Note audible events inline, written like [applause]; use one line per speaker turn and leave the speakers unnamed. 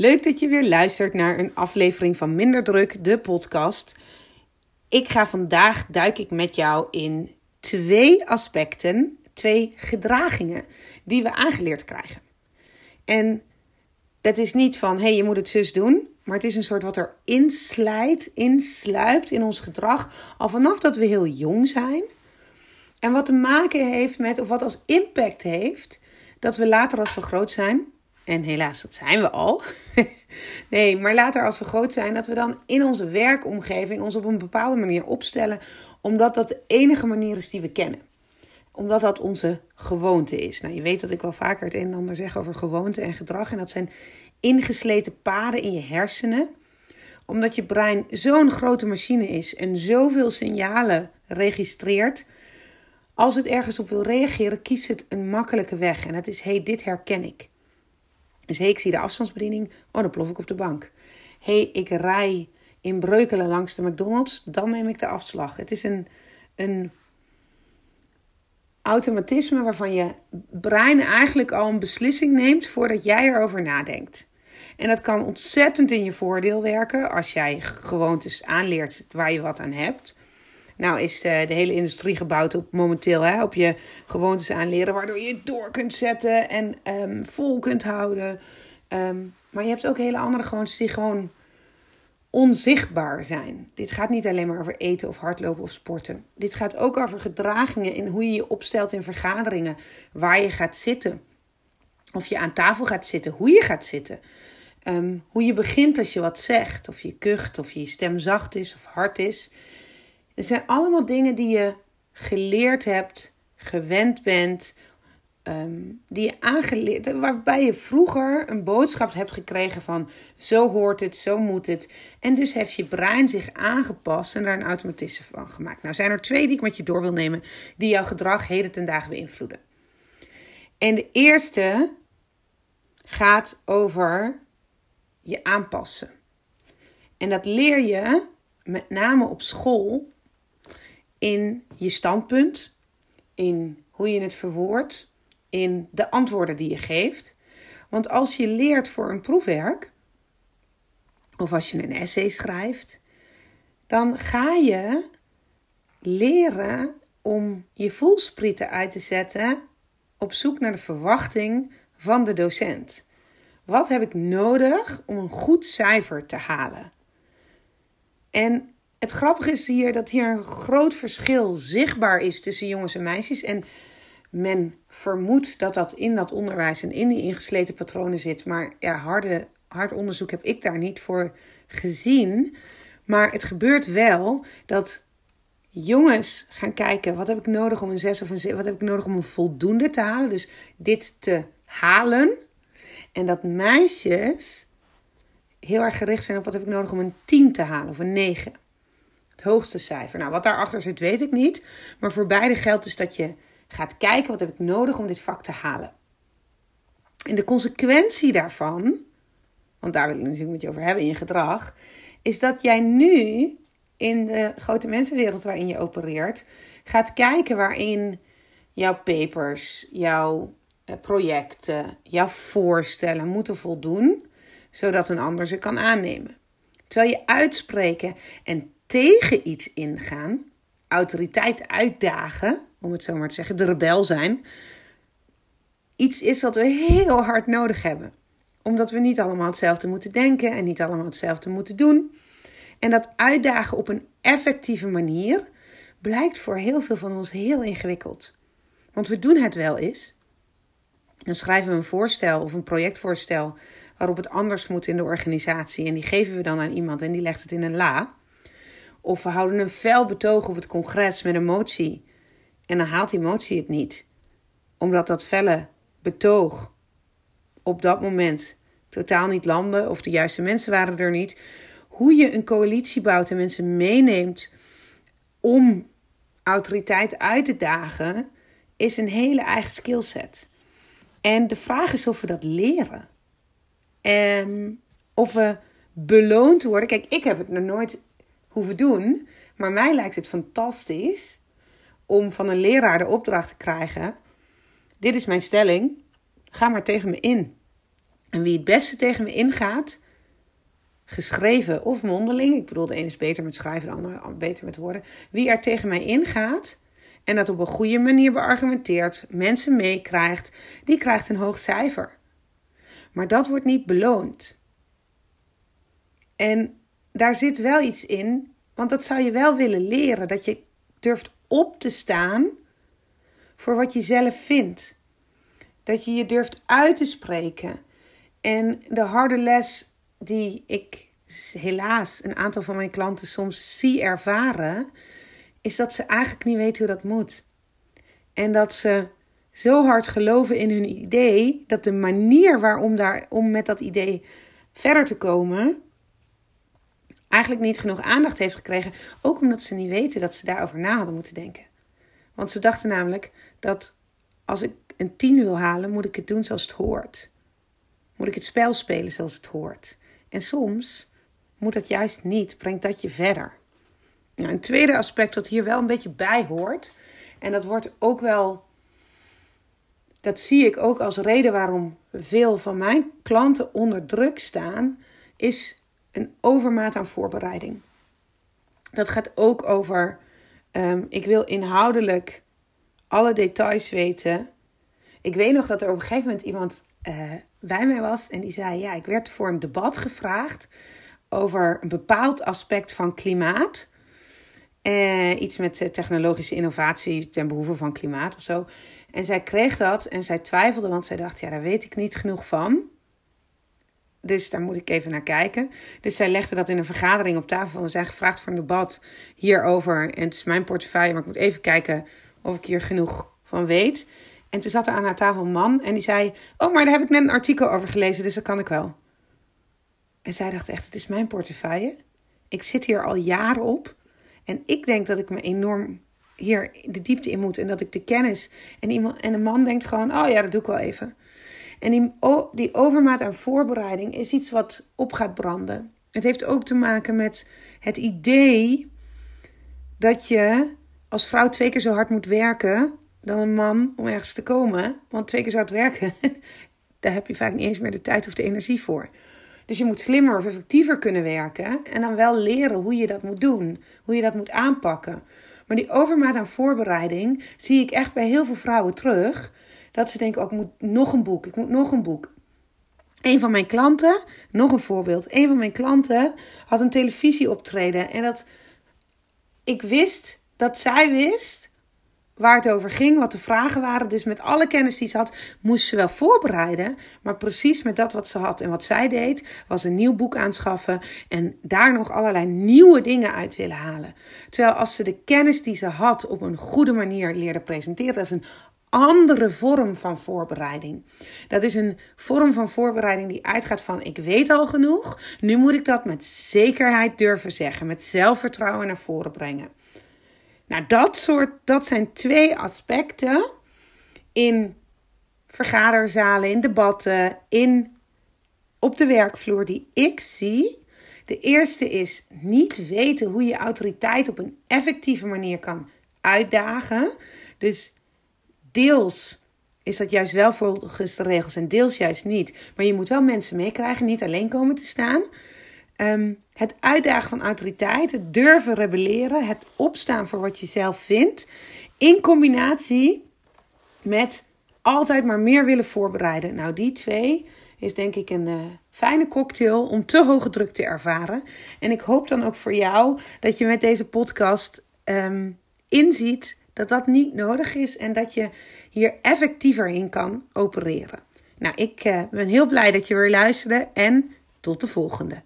Leuk dat je weer luistert naar een aflevering van Minder Druk, de podcast. Ik ga vandaag duik ik met jou in twee aspecten, twee gedragingen die we aangeleerd krijgen. En dat is niet van hé, hey, je moet het zus doen, maar het is een soort wat er inslijt, insluipt in ons gedrag al vanaf dat we heel jong zijn. En wat te maken heeft met, of wat als impact heeft, dat we later als we groot zijn en helaas, dat zijn we al. [laughs] nee, maar later als we groot zijn, dat we dan in onze werkomgeving ons op een bepaalde manier opstellen, omdat dat de enige manier is die we kennen. Omdat dat onze gewoonte is. Nou, je weet dat ik wel vaker het een en ander zeg over gewoonte en gedrag. En dat zijn ingesleten paden in je hersenen. Omdat je brein zo'n grote machine is en zoveel signalen registreert. Als het ergens op wil reageren, kiest het een makkelijke weg. En dat is: hé, hey, dit herken ik. Dus hey, ik zie de afstandsbediening. Oh, dan plof ik op de bank. hey, ik rij in Breukelen langs de McDonald's. Dan neem ik de afslag. Het is een, een automatisme waarvan je brein eigenlijk al een beslissing neemt voordat jij erover nadenkt. En dat kan ontzettend in je voordeel werken als jij gewoontes aanleert waar je wat aan hebt. Nou is uh, de hele industrie gebouwd op momenteel hè, op je gewoontes aanleren, waardoor je door kunt zetten en um, vol kunt houden. Um, maar je hebt ook hele andere gewoontes die gewoon onzichtbaar zijn. Dit gaat niet alleen maar over eten of hardlopen of sporten. Dit gaat ook over gedragingen in hoe je je opstelt in vergaderingen, waar je gaat zitten. Of je aan tafel gaat zitten, hoe je gaat zitten. Um, hoe je begint als je wat zegt, of je kucht, of je stem zacht is of hard is. Het zijn allemaal dingen die je geleerd hebt, gewend bent, um, die je aangeleerd, waarbij je vroeger een boodschap hebt gekregen van zo hoort het, zo moet het. En dus heeft je brein zich aangepast en daar een automatisme van gemaakt. Nou zijn er twee die ik met je door wil nemen, die jouw gedrag heden ten dagen beïnvloeden. En de eerste gaat over je aanpassen. En dat leer je met name op school in je standpunt, in hoe je het verwoordt, in de antwoorden die je geeft. Want als je leert voor een proefwerk, of als je een essay schrijft, dan ga je leren om je voelsprieten uit te zetten op zoek naar de verwachting van de docent. Wat heb ik nodig om een goed cijfer te halen? En het grappige is hier dat hier een groot verschil zichtbaar is tussen jongens en meisjes. En men vermoedt dat dat in dat onderwijs en in die ingesleten patronen zit. Maar ja, harde, hard onderzoek heb ik daar niet voor gezien. Maar het gebeurt wel dat jongens gaan kijken: wat heb ik nodig om een 6 of een 7? Wat heb ik nodig om een voldoende te halen? Dus dit te halen. En dat meisjes heel erg gericht zijn op wat heb ik nodig om een 10 te halen of een 9 hoogste cijfer. Nou, wat daarachter zit, weet ik niet. Maar voor beide geldt dus dat je gaat kijken: wat heb ik nodig om dit vak te halen? En de consequentie daarvan, want daar wil ik natuurlijk met je over hebben in je gedrag, is dat jij nu in de grote mensenwereld waarin je opereert, gaat kijken waarin jouw papers, jouw eh, projecten, jouw voorstellen moeten voldoen, zodat een ander ze kan aannemen. Terwijl je uitspreken en tegen iets ingaan, autoriteit uitdagen, om het zo maar te zeggen, de rebel zijn, iets is wat we heel hard nodig hebben. Omdat we niet allemaal hetzelfde moeten denken en niet allemaal hetzelfde moeten doen. En dat uitdagen op een effectieve manier blijkt voor heel veel van ons heel ingewikkeld. Want we doen het wel eens. Dan schrijven we een voorstel of een projectvoorstel waarop het anders moet in de organisatie. En die geven we dan aan iemand en die legt het in een la. Of we houden een fel betoog op het congres met een motie. En dan haalt die motie het niet. Omdat dat felle betoog op dat moment totaal niet landde. Of de juiste mensen waren er niet. Hoe je een coalitie bouwt en mensen meeneemt om autoriteit uit te dagen. Is een hele eigen skillset. En de vraag is of we dat leren. En of we beloond worden. Kijk, ik heb het nog nooit hoeven doen. Maar mij lijkt het fantastisch om van een leraar de opdracht te krijgen: Dit is mijn stelling, ga maar tegen me in. En wie het beste tegen me ingaat, geschreven of mondeling, ik bedoel, de ene is beter met schrijven, de andere beter met woorden. Wie er tegen mij ingaat en dat op een goede manier beargumenteert, mensen meekrijgt, die krijgt een hoog cijfer. Maar dat wordt niet beloond. En daar zit wel iets in, want dat zou je wel willen leren, dat je durft op te staan voor wat je zelf vindt. Dat je je durft uit te spreken. En de harde les die ik helaas een aantal van mijn klanten soms zie ervaren, is dat ze eigenlijk niet weten hoe dat moet. En dat ze zo hard geloven in hun idee, dat de manier waarom daar, om met dat idee verder te komen, eigenlijk niet genoeg aandacht heeft gekregen. Ook omdat ze niet weten dat ze daarover na hadden moeten denken. Want ze dachten namelijk dat als ik een 10 wil halen, moet ik het doen zoals het hoort. Moet ik het spel spelen zoals het hoort. En soms moet dat juist niet, brengt dat je verder. Nou, een tweede aspect wat hier wel een beetje bij hoort, en dat wordt ook wel, dat zie ik ook als reden waarom veel van mijn klanten onder druk staan, is een overmaat aan voorbereiding. Dat gaat ook over, um, ik wil inhoudelijk alle details weten. Ik weet nog dat er op een gegeven moment iemand uh, bij mij was en die zei: Ja, ik werd voor een debat gevraagd over een bepaald aspect van klimaat. Uh, iets met eh, technologische innovatie ten behoeve van klimaat of zo. En zij kreeg dat en zij twijfelde, want zij dacht: Ja, daar weet ik niet genoeg van. Dus daar moet ik even naar kijken. Dus zij legde dat in een vergadering op tafel. We zijn gevraagd voor een debat hierover. En het is mijn portefeuille, maar ik moet even kijken of ik hier genoeg van weet. En toen zat er aan haar tafel een man en die zei: Oh, maar daar heb ik net een artikel over gelezen, dus dat kan ik wel. En zij dacht echt: Het is mijn portefeuille. Ik zit hier al jaren op. En ik denk dat ik me enorm hier de diepte in moet en dat ik de kennis. En, iemand, en een man denkt gewoon: Oh ja, dat doe ik wel even. En die, overmaat aan voorbereiding is iets wat op gaat branden. Het heeft ook te maken met het idee dat je als vrouw twee keer zo hard moet werken dan een man om ergens te komen. Want twee keer zo hard werken, [laughs] daar heb je vaak niet eens meer de tijd of de energie voor. Dus je moet slimmer of effectiever kunnen werken en dan wel leren hoe je dat moet doen, hoe je dat moet aanpakken. Maar die overmaat aan voorbereiding zie ik echt bij heel veel vrouwen terug. Dat ze denken, oh, ik moet nog een boek, ik moet nog een boek. Een van mijn klanten, nog een voorbeeld. Een van mijn klanten had een televisieoptreden. En dat ik wist dat zij wist waar het over ging, wat de vragen waren. Dus met alle kennis die ze had, moest ze wel voorbereiden. Maar precies met dat wat ze had en wat zij deed, was een nieuw boek aanschaffen. En daar nog allerlei nieuwe dingen uit willen halen. Terwijl als ze de kennis die ze had op een goede manier leerde presenteren, dat is een andere vorm van voorbereiding. Dat is een vorm van voorbereiding die uitgaat van ik weet al genoeg. Nu moet ik dat met zekerheid durven zeggen, met zelfvertrouwen naar voren brengen. Nou, dat soort dat zijn twee aspecten in vergaderzalen, in debatten, in op de werkvloer die ik zie. De eerste is niet weten hoe je autoriteit op een effectieve manier kan uitdagen. Dus deels is dat juist wel volgens de regels en deels juist niet. Maar je moet wel mensen meekrijgen, niet alleen komen te staan. Ehm, het uitdagen van autoriteit, het durven rebelleren, het opstaan voor wat je zelf vindt, in combinatie met altijd maar meer willen voorbereiden. Nou, die twee is denk ik een uh, fijne cocktail om te hoge druk te ervaren. En ik hoop dan ook voor jou dat je met deze podcast um, inziet dat dat niet nodig is en dat je hier effectiever in kan opereren. Nou, ik uh, ben heel blij dat je weer luisterde en tot de volgende.